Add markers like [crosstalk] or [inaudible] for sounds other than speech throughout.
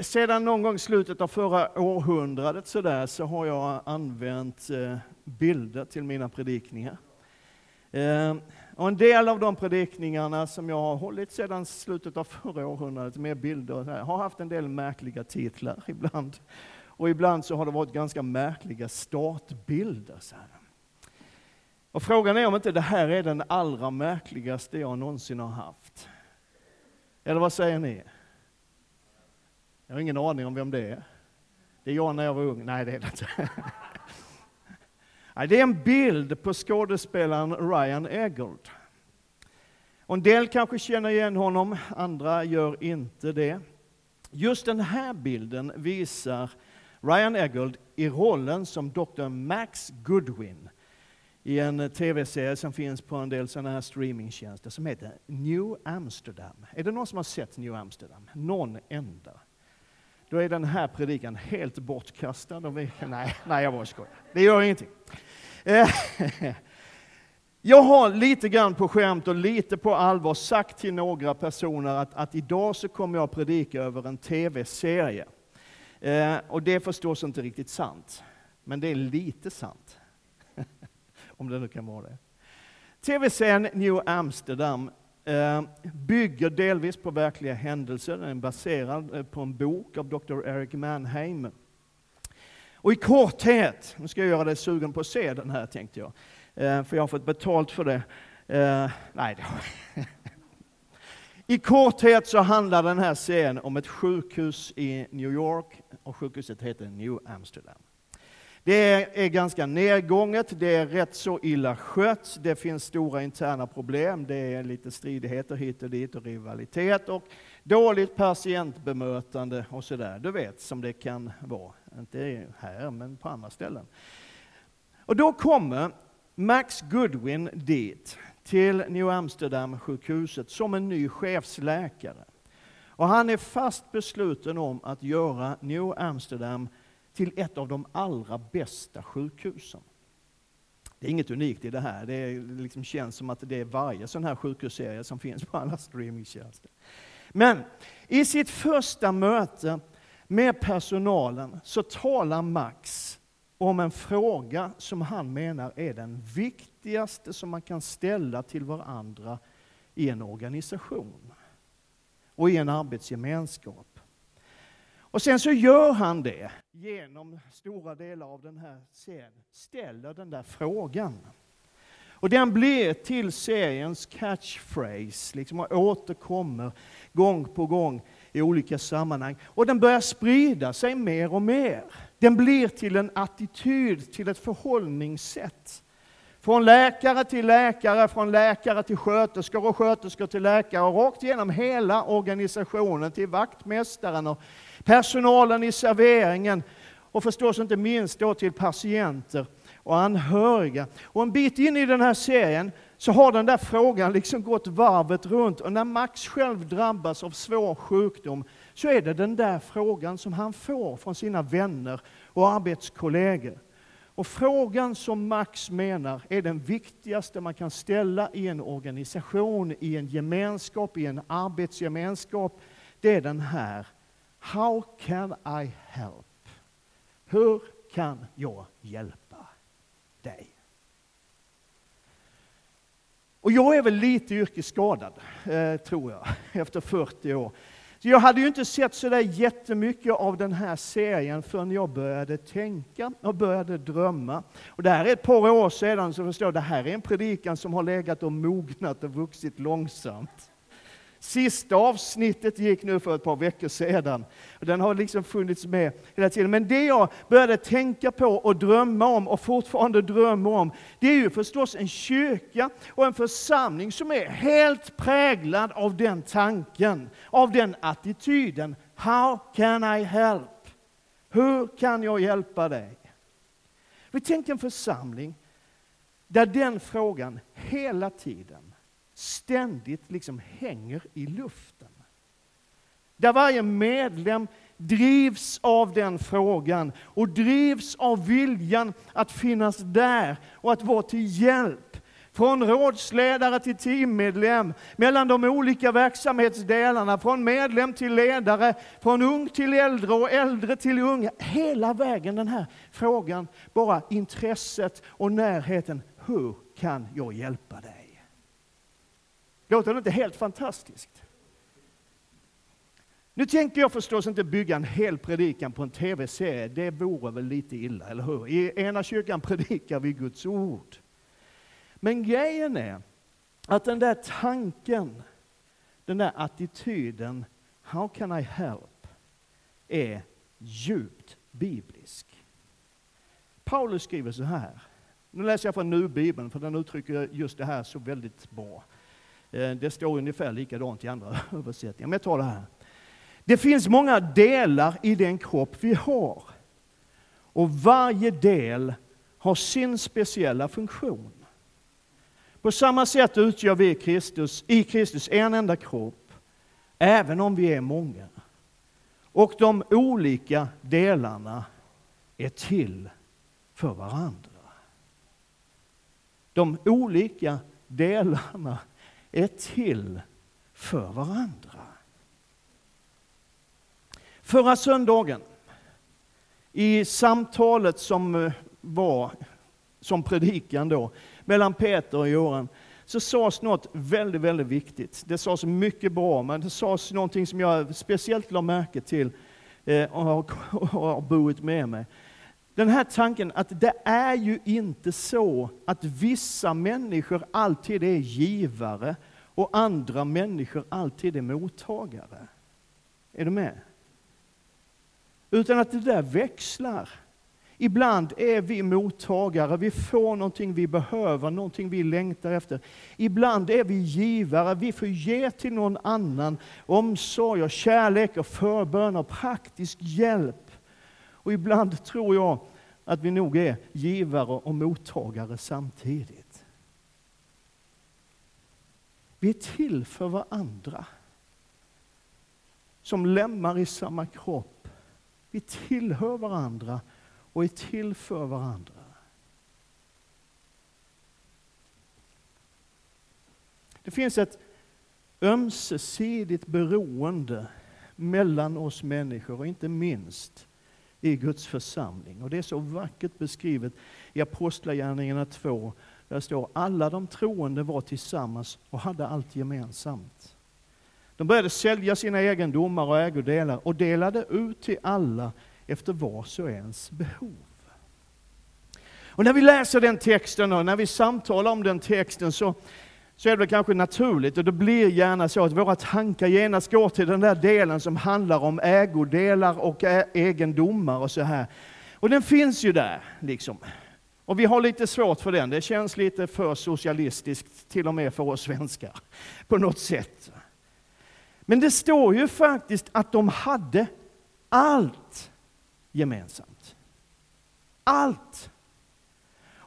Sedan någon gång i slutet av förra århundradet så, där, så har jag använt eh, bilder till mina predikningar. Eh, och en del av de predikningarna som jag har hållit sedan slutet av förra århundradet med bilder här, har haft en del märkliga titlar [laughs] ibland. Och ibland så har det varit ganska märkliga startbilder. Så här. Och frågan är om inte det här är den allra märkligaste jag någonsin har haft. Eller vad säger ni? Jag har ingen aning om vem det är. Det är jag när jag var ung. Nej, det är det inte. [laughs] Det är en bild på skådespelaren Ryan Eggold. Och en del kanske känner igen honom, andra gör inte det. Just den här bilden visar Ryan Eggold i rollen som Dr. Max Goodwin i en tv-serie som finns på en del sådana här streamingtjänster som heter New Amsterdam. Är det någon som har sett New Amsterdam? Någon enda? Då är den här predikan helt bortkastad. Vi, nej, nej, jag bara skojar. Det gör ingenting. Eh, [laughs] jag har lite grann på skämt och lite på allvar sagt till några personer att, att idag så kommer jag predika över en tv-serie. Eh, och det är förstås inte riktigt sant, men det är lite sant. [laughs] Om det nu kan vara det. Tv-serien New Amsterdam Eh, bygger delvis på verkliga händelser. Den är baserad eh, på en bok av Dr. Eric Mannheim. Och i korthet, nu ska jag göra dig sugen på att se den här tänkte jag, eh, för jag har fått betalt för det. Nej, det I korthet så handlar den här serien om ett sjukhus i New York och sjukhuset heter New Amsterdam. Det är ganska nedgånget, det är rätt så illa skött, det finns stora interna problem, det är lite stridigheter hit och dit och rivalitet och dåligt patientbemötande och sådär. Du vet som det kan vara, inte här men på andra ställen. Och då kommer Max Goodwin dit, till New Amsterdam-sjukhuset som en ny chefsläkare. Och han är fast besluten om att göra New Amsterdam till ett av de allra bästa sjukhusen. Det är inget unikt i det här. Det liksom känns som att det är varje sån här sjukhusserie som finns på alla streamingtjänster. Men i sitt första möte med personalen så talar Max om en fråga som han menar är den viktigaste som man kan ställa till varandra i en organisation och i en arbetsgemenskap. Och sen så gör han det genom stora delar av den här serien, ställer den där frågan. Och den blir till seriens catchphrase, liksom och återkommer gång på gång i olika sammanhang. Och den börjar sprida sig mer och mer. Den blir till en attityd, till ett förhållningssätt. Från läkare till läkare, från läkare till sköterskor och sköterskor till läkare och rakt igenom hela organisationen till vaktmästaren och personalen i serveringen och förstås inte minst då till patienter och anhöriga. Och en bit in i den här serien så har den där frågan liksom gått varvet runt och när Max själv drabbas av svår sjukdom så är det den där frågan som han får från sina vänner och arbetskollegor. Och frågan som Max menar är den viktigaste man kan ställa i en organisation, i en gemenskap, i en arbetsgemenskap, det är den här. How can I help? Hur kan jag hjälpa dig? Och jag är väl lite yrkesskadad, eh, tror jag, [laughs] efter 40 år. Så jag hade ju inte sett så där jättemycket av den här serien förrän jag började tänka och började drömma. Och det här är ett par år sedan, så förstår jag, det här är en predikan som har legat och mognat och vuxit långsamt. Sista avsnittet gick nu för ett par veckor sedan. Den har liksom funnits med hela tiden. Men det jag började tänka på och drömma om och fortfarande drömmer om, det är ju förstås en kyrka och en församling som är helt präglad av den tanken, av den attityden. How can I help? Hur kan jag hjälpa dig? Vi tänker en församling där den frågan hela tiden ständigt liksom hänger i luften. Där varje medlem drivs av den frågan och drivs av viljan att finnas där och att vara till hjälp. Från rådsledare till teammedlem, mellan de olika verksamhetsdelarna, från medlem till ledare, från ung till äldre och äldre till unga. Hela vägen den här frågan, bara intresset och närheten. Hur kan jag hjälpa dig? Låter det inte helt fantastiskt? Nu tänker jag förstås inte bygga en hel predikan på en tv-serie. Det vore väl lite illa, eller hur? I ena kyrkan predikar vi Guds ord. Men grejen är att den där tanken, den där attityden, how can I help, är djupt biblisk. Paulus skriver så här. Nu läser jag från Nu-bibeln, för den uttrycker just det här så väldigt bra. Eh, det står ungefär likadant i andra [laughs] översättningar, men jag tar det här. Det finns många delar i den kropp vi har. Och varje del har sin speciella funktion. På samma sätt utgör vi Kristus, i Kristus en enda kropp, även om vi är många. Och de olika delarna är till för varandra. De olika delarna är till för varandra. Förra söndagen, i samtalet som eh, var som predikan då, mellan Peter och Göran, så sades något väldigt, väldigt viktigt. Det sades mycket bra, men det sades någonting som jag speciellt lade märke till eh, och har, och har burit med mig. Den här tanken att det är ju inte så att vissa människor alltid är givare och andra människor alltid är mottagare. Är du med? Utan att det där växlar. Ibland är vi mottagare, vi får någonting vi behöver, någonting vi längtar efter. Ibland är vi givare, vi får ge till någon annan omsorg, och kärlek, och förbön och praktisk hjälp. Och ibland tror jag att vi nog är givare och mottagare samtidigt. Vi är till för varandra. Som lemmar i samma kropp vi tillhör varandra och är till för varandra. Det finns ett ömsesidigt beroende mellan oss människor och inte minst i Guds församling. Och Det är så vackert beskrivet i Apostlagärningarna 2. Där står alla de troende var tillsammans och hade allt gemensamt. De började sälja sina egendomar och ägodelar och delade ut till alla efter vars och ens behov. Och när vi läser den texten och när vi samtalar om den texten så, så är det kanske naturligt, och det blir gärna så att våra tankar genast går till den där delen som handlar om ägodelar och egendomar och så här. Och den finns ju där, liksom. Och vi har lite svårt för den, det känns lite för socialistiskt, till och med för oss svenskar, [laughs] på något sätt. Men det står ju faktiskt att de hade allt gemensamt. Allt!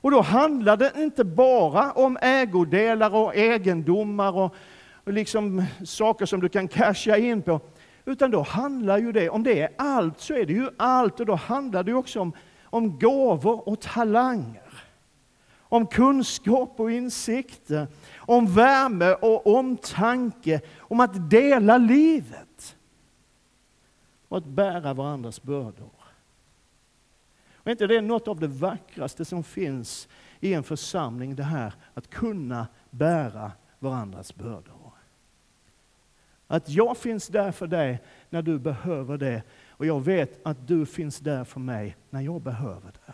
Och då handlar det inte bara om ägodelar och egendomar och, och liksom saker som du kan casha in på. Utan då handlar ju det, om det är allt, så är det ju allt. Och då handlar det också om, om gåvor och talanger. Om kunskap och insikter om värme och omtanke, om att dela livet och att bära varandras bördor. Men är inte det något av det vackraste som finns i en församling, det här att kunna bära varandras bördor? Att jag finns där för dig när du behöver det och jag vet att du finns där för mig när jag behöver det.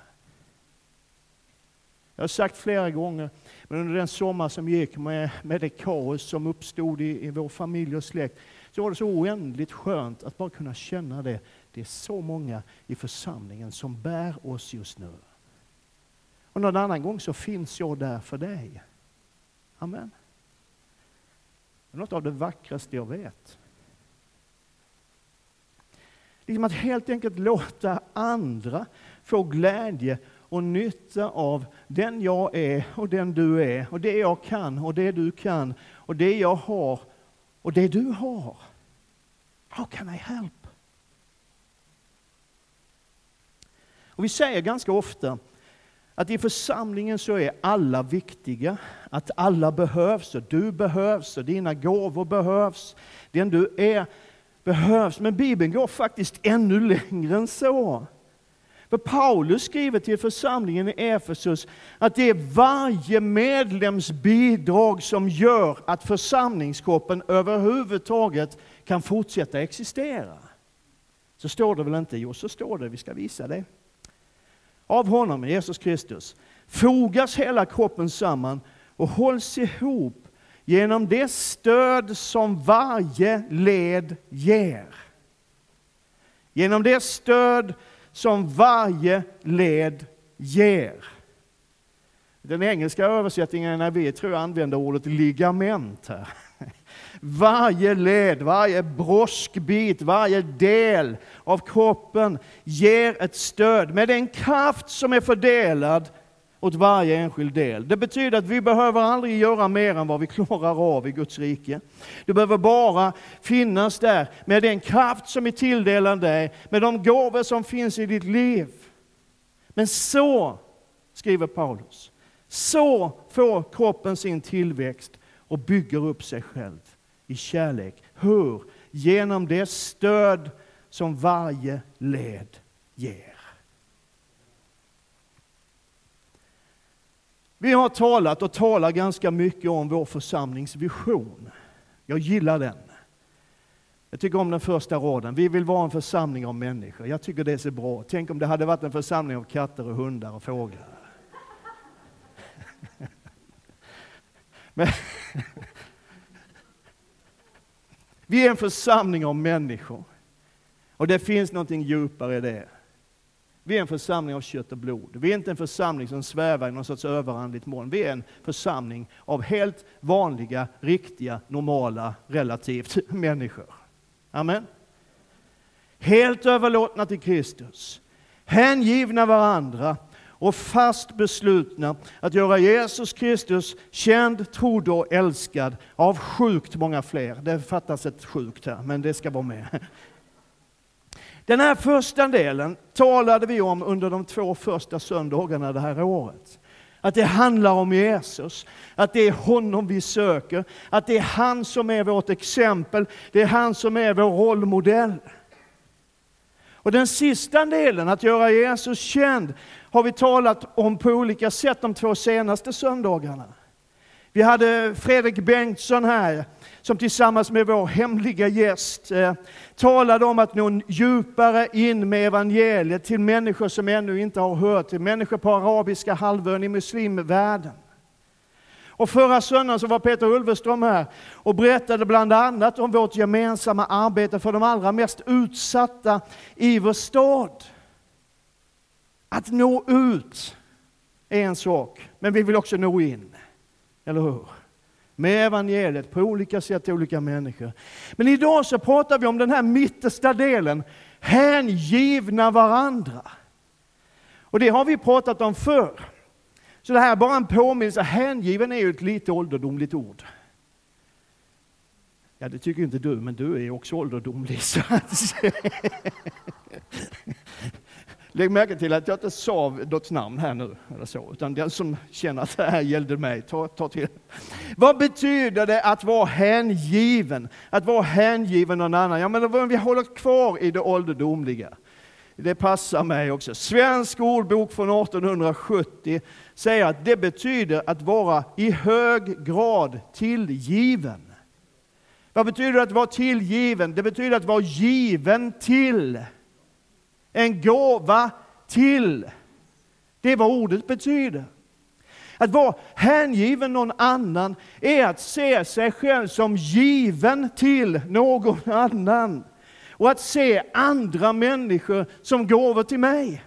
Jag har sagt flera gånger, men under den sommar som gick med, med det kaos som uppstod i, i vår familj och släkt, så var det så oändligt skönt att bara kunna känna det. Det är så många i församlingen som bär oss just nu. Och någon annan gång så finns jag där för dig. Amen. Det är något av det vackraste jag vet. Liksom att helt enkelt låta andra få glädje och nytta av den jag är och den du är och det jag kan och det du kan och det jag har och det du har. How can I help? Och vi säger ganska ofta att i församlingen så är alla viktiga, att alla behövs och du behövs och dina gåvor behövs. Den du är behövs. Men Bibeln går faktiskt ännu längre än så. För Paulus skriver till församlingen i Efesus att det är varje medlems bidrag som gör att församlingskroppen överhuvudtaget kan fortsätta existera. Så står det väl inte? Jo, så står det. Vi ska visa det. Av honom, Jesus Kristus, fogas hela kroppen samman och hålls ihop genom det stöd som varje led ger. Genom det stöd som varje led ger. Den engelska översättningen när vi tror jag använder ordet ligament här. Varje led, varje broskbit, varje del av kroppen ger ett stöd med den kraft som är fördelad åt varje enskild del. Det betyder att vi behöver aldrig göra mer än vad vi klarar av i Guds rike. Du behöver bara finnas där med den kraft som är tilldelad dig, med de gåvor som finns i ditt liv. Men så, skriver Paulus, så får kroppen sin tillväxt och bygger upp sig själv i kärlek. Hur? Genom det stöd som varje led ger. Vi har talat och talar ganska mycket om vår församlingsvision. Jag gillar den. Jag tycker om den första raden. Vi vill vara en församling av människor. Jag tycker det är så bra. Tänk om det hade varit en församling av katter och hundar och fåglar. [laughs] Men vi är en församling av människor. Och det finns någonting djupare i det. Vi är en församling av kött och blod. Vi är inte en församling som svävar i någon sorts överandligt moln. Vi är en församling av helt vanliga, riktiga, normala, relativt [laughs] människor. Amen. Helt överlåtna till Kristus. Hängivna varandra och fast beslutna att göra Jesus Kristus känd, trodd och älskad av sjukt många fler. Det fattas ett sjukt här, men det ska vara med. Den här första delen talade vi om under de två första söndagarna det här året. Att det handlar om Jesus, att det är honom vi söker, att det är han som är vårt exempel, det är han som är vår rollmodell. Och den sista delen, att göra Jesus känd, har vi talat om på olika sätt de två senaste söndagarna. Vi hade Fredrik Bengtsson här som tillsammans med vår hemliga gäst eh, talade om att nå djupare in med evangeliet till människor som ännu inte har hört, till människor på arabiska halvön i muslimvärlden. Och förra söndagen så var Peter Ulveström här och berättade bland annat om vårt gemensamma arbete för de allra mest utsatta i vår stad. Att nå ut är en sak, men vi vill också nå in. Eller hur? Med evangeliet på olika sätt till olika människor. Men idag så pratar vi om den här mittersta delen, hängivna varandra. Och det har vi pratat om förr. Så det här är bara en påminnelse. Hängiven är ju ett lite ålderdomligt ord. Ja, det tycker inte du, men du är också ålderdomlig. Lägg märke till att jag inte sa något namn här nu, eller så, utan den som känner att det här gällde mig, ta, ta till. Vad betyder det att vara hängiven? Att vara hängiven någon annan? Ja, men vi håller kvar i det ålderdomliga. Det passar mig också. Svensk ordbok från 1870 säger att det betyder att vara i hög grad tillgiven. Vad betyder det att vara tillgiven? Det betyder att vara given till. En gåva till. Det är vad ordet betyder. Att vara hängiven någon annan är att se sig själv som given till någon annan. Och att se andra människor som gåvor till mig.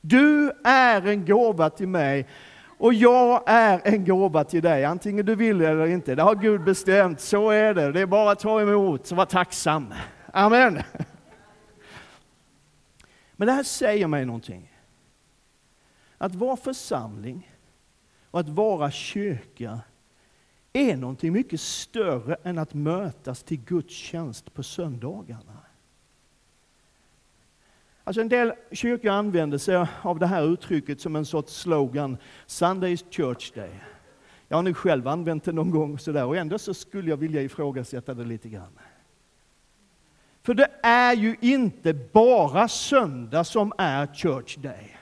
Du är en gåva till mig och jag är en gåva till dig, antingen du vill eller inte. Det har Gud bestämt, så är det. Det är bara att ta emot och vara tacksam. Amen. Men det här säger mig någonting. Att vara församling och att vara kyrka är någonting mycket större än att mötas till gudstjänst på söndagarna. Alltså en del kyrkor använder sig av det här uttrycket som en sorts slogan, Sunday Church Day. Jag har nu själv använt det någon gång sådär och ändå så skulle jag vilja ifrågasätta det lite grann. För det är ju inte bara söndag som är Church Day.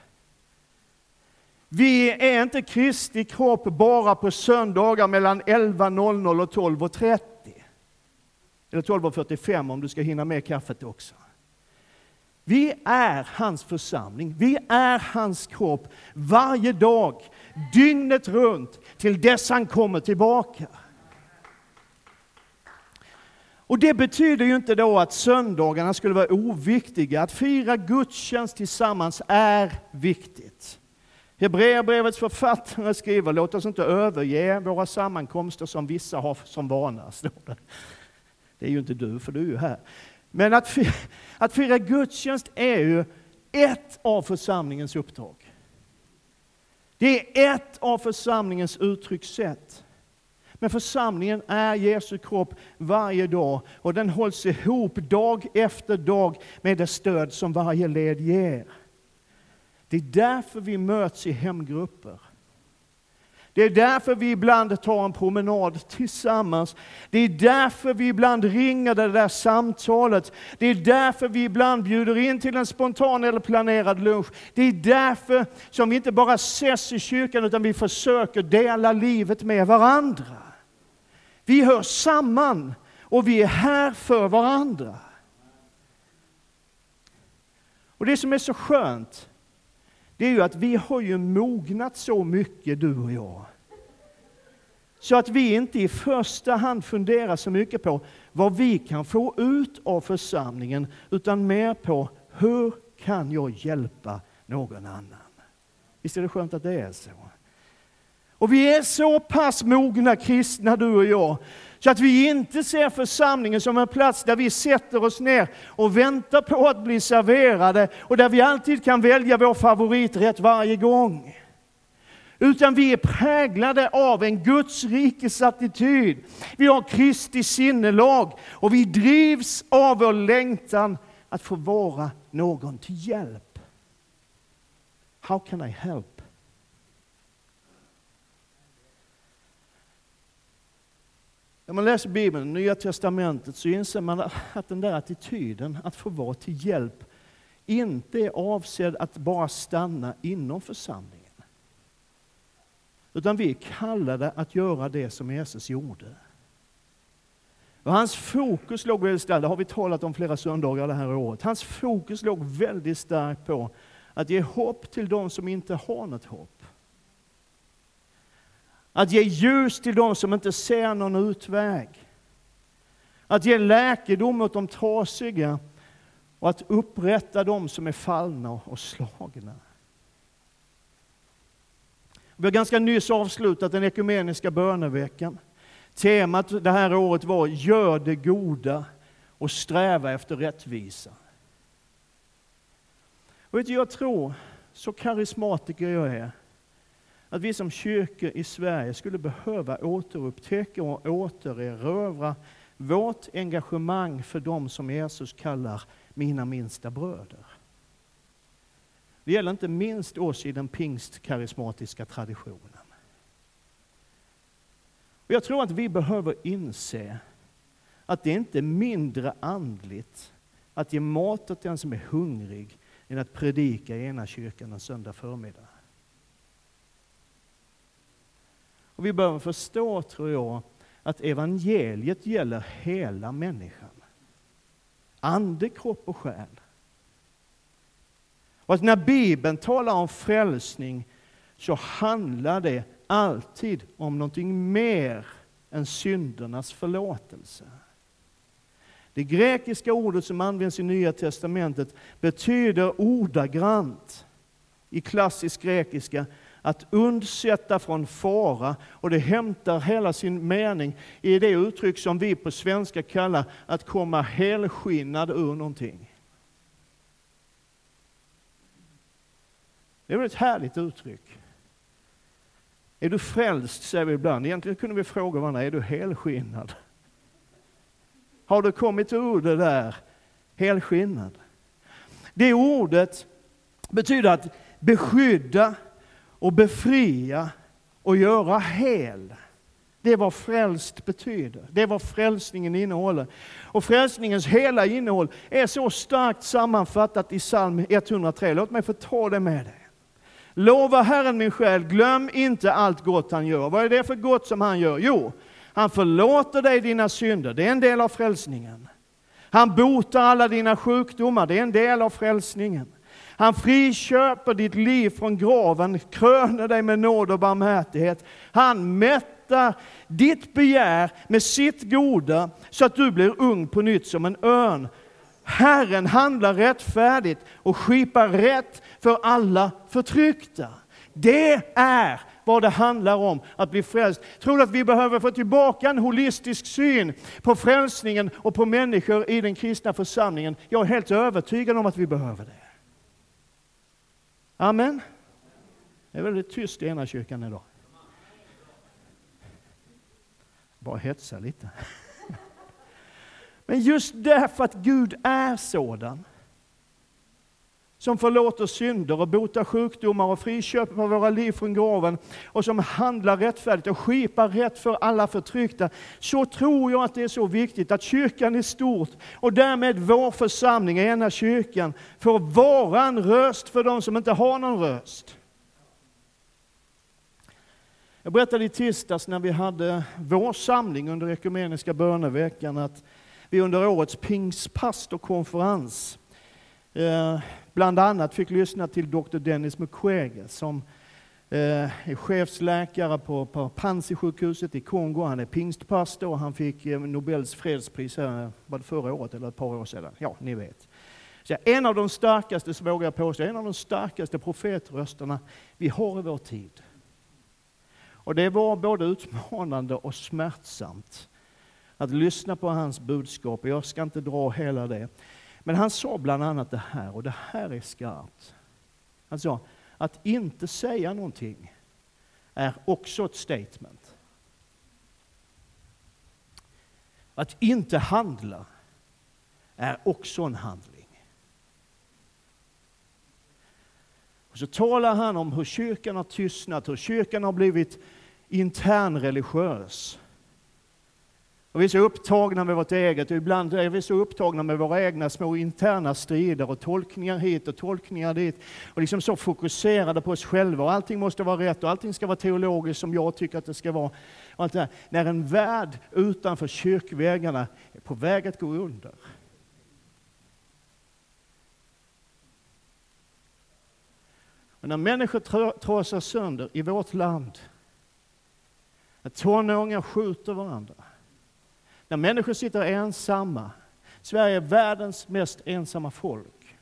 Vi är inte Kristi kropp bara på söndagar mellan 11.00 och 12.30. Eller 12.45 om du ska hinna med kaffet också. Vi är hans församling, vi är hans kropp varje dag, dygnet runt, till dess han kommer tillbaka. Och Det betyder ju inte då att söndagarna skulle vara oviktiga. Att fira gudstjänst tillsammans är viktigt. Hebreerbrevets författare skriver, låt oss inte överge våra sammankomster som vissa har som vana. Det är ju inte du, för du är ju här. Men att fira, att fira gudstjänst är ju ett av församlingens uppdrag. Det är ett av församlingens uttryckssätt. Men församlingen är Jesu kropp varje dag och den hålls ihop dag efter dag med det stöd som varje led ger. Det är därför vi möts i hemgrupper. Det är därför vi ibland tar en promenad tillsammans. Det är därför vi ibland ringer det där samtalet. Det är därför vi ibland bjuder in till en spontan eller planerad lunch. Det är därför som vi inte bara ses i kyrkan utan vi försöker dela livet med varandra. Vi hör samman och vi är här för varandra. Och det som är så skönt, det är ju att vi har ju mognat så mycket, du och jag. Så att vi inte i första hand funderar så mycket på vad vi kan få ut av församlingen, utan mer på hur kan jag hjälpa någon annan? Visst är det skönt att det är så? Och vi är så pass mogna kristna, du och jag, så att vi inte ser församlingen som en plats där vi sätter oss ner och väntar på att bli serverade och där vi alltid kan välja vår favoriträtt varje gång. Utan vi är präglade av en Guds rikes attityd. Vi har Kristi sinnelag och vi drivs av vår längtan att få vara någon till hjälp. How can I help? När man läser Bibeln, Nya Testamentet, så inser man att den där attityden att få vara till hjälp inte är avsedd att bara stanna inom församlingen. Utan vi är kallade att göra det som Jesus gjorde. Och hans fokus låg väldigt starkt, det har vi talat om flera söndagar det här året. Hans fokus låg väldigt starkt på att ge hopp till de som inte har något hopp. Att ge ljus till dem som inte ser någon utväg. Att ge läkedom åt de trasiga och att upprätta dem som är fallna och slagna. Vi har ganska nyss avslutat den ekumeniska böneveckan. Temat det här året var Gör det goda och sträva efter rättvisa. Och vet du, jag tror, så karismatiker jag är, att vi som kyrka i Sverige skulle behöva återupptäcka och återerövra vårt engagemang för dem som Jesus kallar mina minsta bröder. Det gäller inte minst oss i den pingstkarismatiska traditionen. Och jag tror att vi behöver inse att det inte är mindre andligt att ge mat åt den som är hungrig än att predika i ena kyrkan en söndag förmiddag. Och vi behöver förstå, tror jag, att evangeliet gäller hela människan. Ande, kropp och själ. Och att när Bibeln talar om frälsning så handlar det alltid om någonting mer än syndernas förlåtelse. Det grekiska ordet som används i Nya Testamentet betyder ordagrant i klassisk grekiska att undsätta från fara och det hämtar hela sin mening i det uttryck som vi på svenska kallar att komma helskinnad ur någonting. Det är väl ett härligt uttryck. Är du frälst, säger vi ibland. Egentligen kunde vi fråga varandra, är du helskinnad? Har du kommit ur det där helskinnad? Det ordet betyder att beskydda och befria och göra hel. Det är vad frälst betyder. Det är vad frälsningen innehåller. Och frälsningens hela innehåll är så starkt sammanfattat i psalm 103. Låt mig få ta det med dig. Lova Herren min själ, glöm inte allt gott han gör. Vad är det för gott som han gör? Jo, han förlåter dig dina synder. Det är en del av frälsningen. Han botar alla dina sjukdomar. Det är en del av frälsningen. Han friköper ditt liv från graven, kröner dig med nåd och barmhärtighet. Han mättar ditt begär med sitt goda så att du blir ung på nytt som en örn. Herren handlar rättfärdigt och skipar rätt för alla förtryckta. Det är vad det handlar om att bli frälst. Tror du att vi behöver få tillbaka en holistisk syn på frälsningen och på människor i den kristna församlingen? Jag är helt övertygad om att vi behöver det. Amen. Det är väldigt tyst i ena kyrkan idag. Bara hetsa lite. [laughs] Men just därför att Gud är sådan, som förlåter synder och botar sjukdomar och friköper våra liv från graven och som handlar rättfärdigt och skipar rätt för alla förtryckta, så tror jag att det är så viktigt att kyrkan i stort och därmed vår församling, ena kyrkan, får vara en röst för de som inte har någon röst. Jag berättade i tisdags när vi hade vår samling under ekumeniska böneveckan att vi under årets pingstpastorkonferens eh, bland annat fick lyssna till Dr. Dennis Mukwege som eh, är chefsläkare på, på Panzisjukhuset i Kongo. Han är pingstpastor och han fick eh, Nobels fredspris här, var det förra året eller ett par år sedan? Ja, ni vet. Så en av de starkaste, så vågar jag påstå, en av de starkaste profetrösterna vi har i vår tid. Och det var både utmanande och smärtsamt att lyssna på hans budskap. Jag ska inte dra hela det. Men han sa bland annat det här, och det här är skarpt. Han sa, att inte säga någonting är också ett statement. Att inte handla är också en handling. Och så talar han om hur kyrkan har tystnat, hur kyrkan har blivit internreligiös. Och vi är så upptagna med vårt eget, och ibland är vi så upptagna med våra egna små interna strider och tolkningar hit och tolkningar dit. Och liksom så fokuserade på oss själva, och allting måste vara rätt och allting ska vara teologiskt som jag tycker att det ska vara. Och allt det. När en värld utanför kyrkväggarna är på väg att gå under. Och när människor trasar sönder i vårt land, när tonåringar skjuter varandra, när människor sitter ensamma. Sverige är världens mest ensamma folk.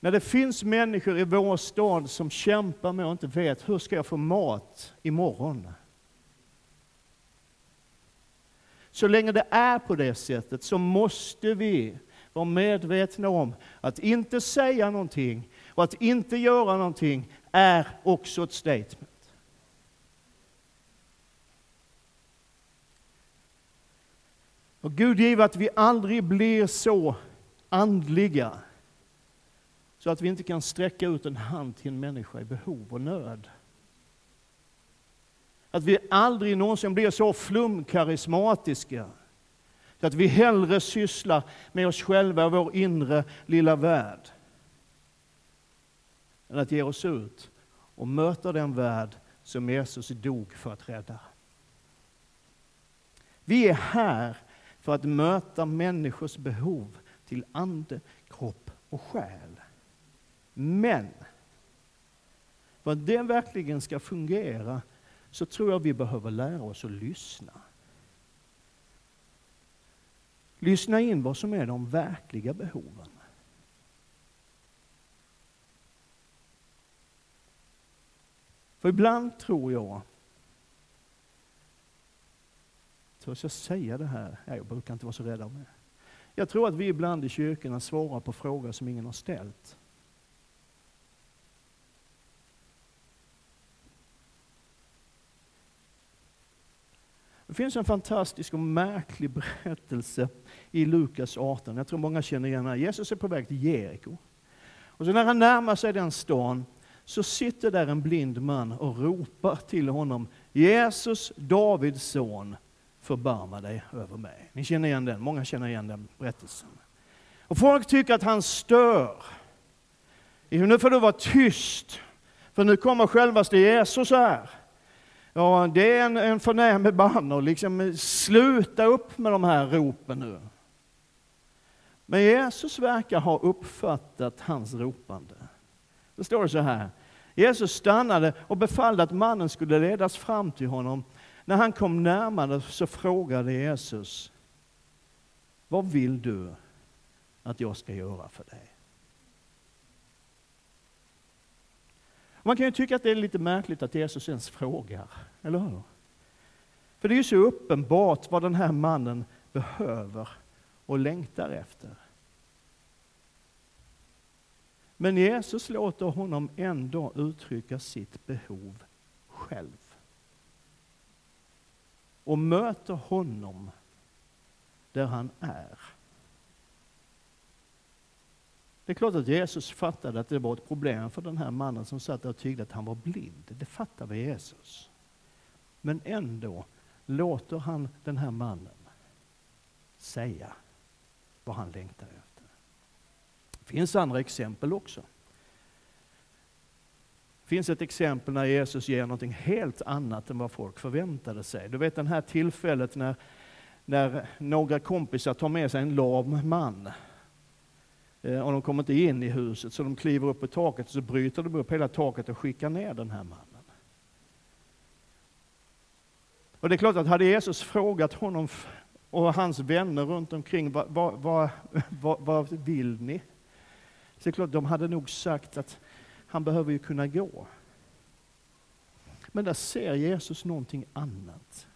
När det finns människor i vår stad som kämpar med och inte vet hur ska jag få mat imorgon. Så länge det är på det sättet så måste vi vara medvetna om att inte säga någonting och att inte göra någonting är också ett statement. Och Gud give att vi aldrig blir så andliga så att vi inte kan sträcka ut en hand till en människa i behov och nöd. Att vi aldrig någonsin blir så flumkarismatiska så att vi hellre sysslar med oss själva och vår inre lilla värld än att ge oss ut och möta den värld som Jesus dog för att rädda. Vi är här för att möta människors behov till ande, kropp och själ. Men för att det verkligen ska fungera så tror jag vi behöver lära oss att lyssna. Lyssna in vad som är de verkliga behoven. För ibland tror jag Törs jag säga det här? Ja, jag brukar inte vara så rädd om det. Jag tror att vi ibland i kyrkorna svarar på frågor som ingen har ställt. Det finns en fantastisk och märklig berättelse i Lukas 18. Jag tror många känner igen den. Jesus är på väg till Jeriko. Och så när han närmar sig den stan så sitter där en blind man och ropar till honom Jesus, Davids son, förbarma dig över mig. Ni känner igen den, många känner igen den berättelsen. Och folk tycker att han stör. Nu får du vara tyst, för nu kommer självaste Jesus här. Ja, det är en, en förnämlig banner, liksom sluta upp med de här ropen nu. Men Jesus verkar ha uppfattat hans ropande. Då står det så här. Jesus stannade och befallde att mannen skulle ledas fram till honom. När han kom närmare så frågade Jesus, vad vill du att jag ska göra för dig? Man kan ju tycka att det är lite märkligt att Jesus ens frågar, eller hur? För det är ju så uppenbart vad den här mannen behöver och längtar efter. Men Jesus låter honom ändå uttrycka sitt behov själv. Och möter honom där han är. Det är klart att Jesus fattade att det var ett problem för den här mannen som satt där och tyckte att han var blind. Det fattar vi Jesus. Men ändå låter han den här mannen säga vad han längtar efter. Det finns andra exempel också. Det finns ett exempel när Jesus ger någonting helt annat än vad folk förväntade sig. Du vet det här tillfället när, när några kompisar tar med sig en lam man eh, och de kommer inte in i huset, så de kliver upp på taket och så bryter de upp hela taket och skickar ner den här mannen. Och det är klart att hade Jesus frågat honom och hans vänner runt omkring, vad, vad, vad, vad vill ni? Så det är klart, de hade nog sagt att han behöver ju kunna gå. Men där ser Jesus någonting annat.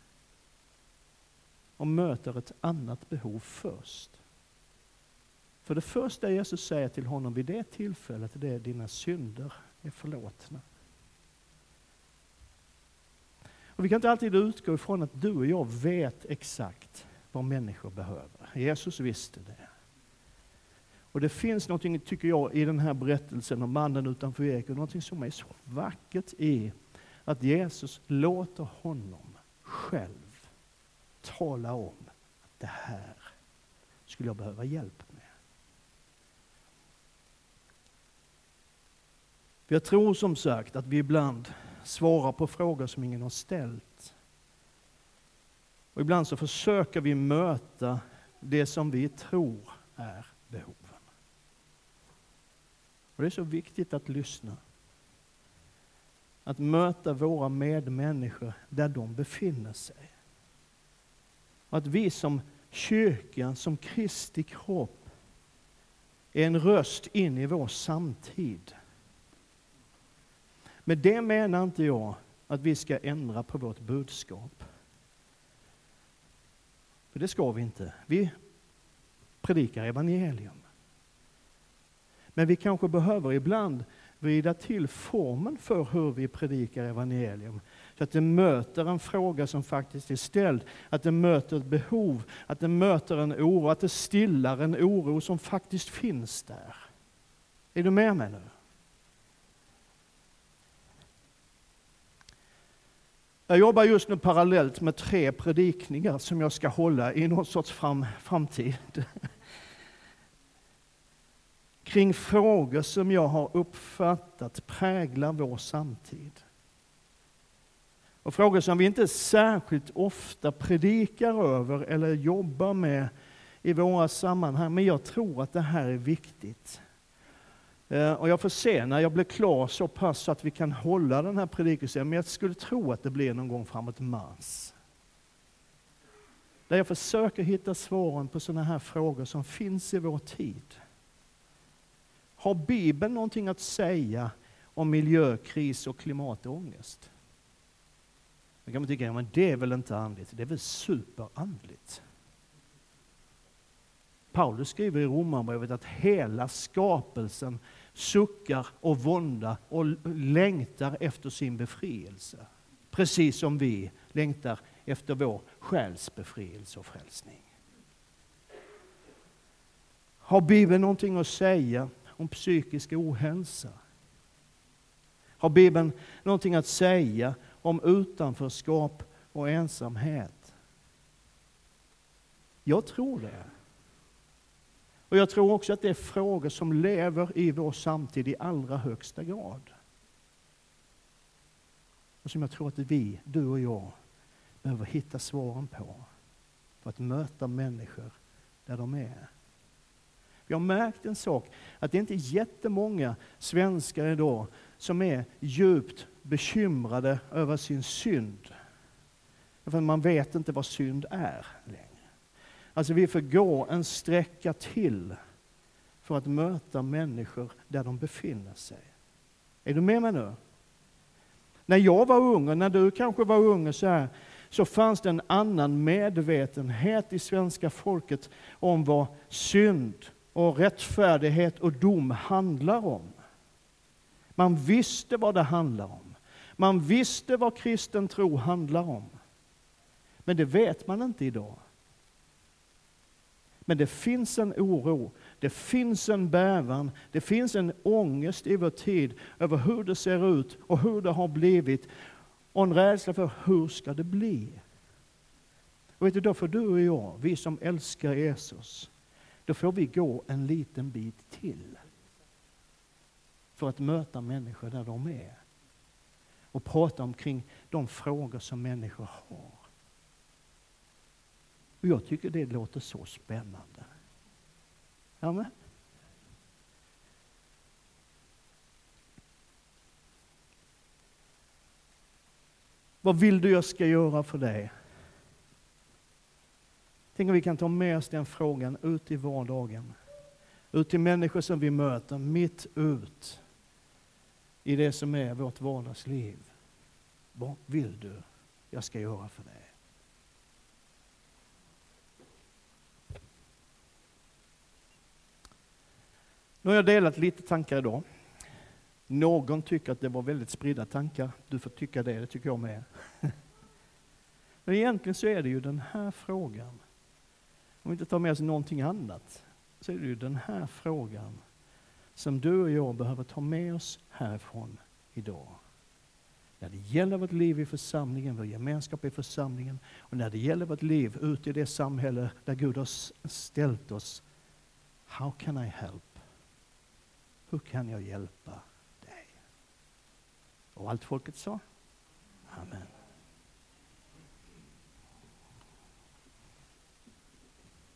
Och möter ett annat behov först. För det första Jesus säger till honom vid det tillfället, det är dina synder är förlåtna. Och vi kan inte alltid utgå ifrån att du och jag vet exakt vad människor behöver. Jesus visste det. Och det finns något, tycker jag, i den här berättelsen om mannen utanför Jeriko, något som är så vackert i att Jesus låter honom själv tala om att det här skulle jag behöva hjälp med. Jag tror som sagt att vi ibland svarar på frågor som ingen har ställt. Och ibland så försöker vi möta det som vi tror är behov. Och det är så viktigt att lyssna. Att möta våra medmänniskor där de befinner sig. Och att vi som kyrkan, som Kristi kropp, är en röst in i vår samtid med det menar inte jag att vi ska ändra på vårt budskap. För det ska vi inte. Vi predikar evangelium. Men vi kanske behöver ibland vrida till formen för hur vi predikar evangelium. Så att det möter en fråga som faktiskt är ställd, att det möter ett behov, att det möter en oro, att det stillar en oro som faktiskt finns där. Är du med mig nu? Jag jobbar just nu parallellt med tre predikningar som jag ska hålla i någon sorts fram, framtid. Kring frågor som jag har uppfattat präglar vår samtid. Och frågor som vi inte särskilt ofta predikar över eller jobbar med i våra sammanhang. Men jag tror att det här är viktigt. Eh, och jag får se när jag blir klar så pass så att vi kan hålla den här predikelsen, men jag skulle tro att det blir någon gång framåt mars. Där jag försöker hitta svaren på sådana här frågor som finns i vår tid. Har Bibeln någonting att säga om miljökris och klimatångest? Då kan man tycka, ja, men det är väl inte andligt, det är väl superandligt. Paulus skriver i Romarbrevet att hela skapelsen suckar och våndar och längtar efter sin befrielse. Precis som vi längtar efter vår själs befrielse och frälsning. Har Bibeln någonting att säga om psykisk ohälsa? Har Bibeln någonting att säga om utanförskap och ensamhet? Jag tror det. Och jag tror också att det är frågor som lever i vår samtid i allra högsta grad. Och som jag tror att vi, du och jag, behöver hitta svaren på. För att möta människor där de är. Vi har märkt en sak, att det inte är jättemånga svenskar idag som är djupt bekymrade över sin synd. För man vet inte vad synd är längre. Alltså vi får gå en sträcka till för att möta människor där de befinner sig. Är du med mig nu? När jag var ung, och när du kanske var ung, så, här, så fanns det en annan medvetenhet i svenska folket om vad synd och rättfärdighet och dom handlar om. Man visste vad det handlar om. Man visste vad kristen tro handlar om. Men det vet man inte idag. Men det finns en oro, det finns en bävan, det finns en ångest i vår tid över hur det ser ut och hur det har blivit. Och en rädsla för hur ska det bli? Och vet du, då får du och jag, vi som älskar Jesus, då får vi gå en liten bit till. För att möta människor där de är. Och prata omkring de frågor som människor har. Och jag tycker det låter så spännande. Amen. Vad vill du jag ska göra för dig? Tänk om vi kan ta med oss den frågan ut i vardagen. Ut till människor som vi möter, mitt ut i det som är vårt vardagsliv. Vad vill du jag ska göra för dig? Nu har jag delat lite tankar idag. Någon tycker att det var väldigt spridda tankar. Du får tycka det, det tycker jag med. [laughs] Men egentligen så är det ju den här frågan. Om vi inte tar med oss någonting annat, så är det ju den här frågan som du och jag behöver ta med oss härifrån idag. När det gäller vårt liv i församlingen, vår gemenskap i församlingen och när det gäller vårt liv ute i det samhälle där Gud har ställt oss. How can I help? Hur kan jag hjälpa dig? Och allt folket sa? Amen.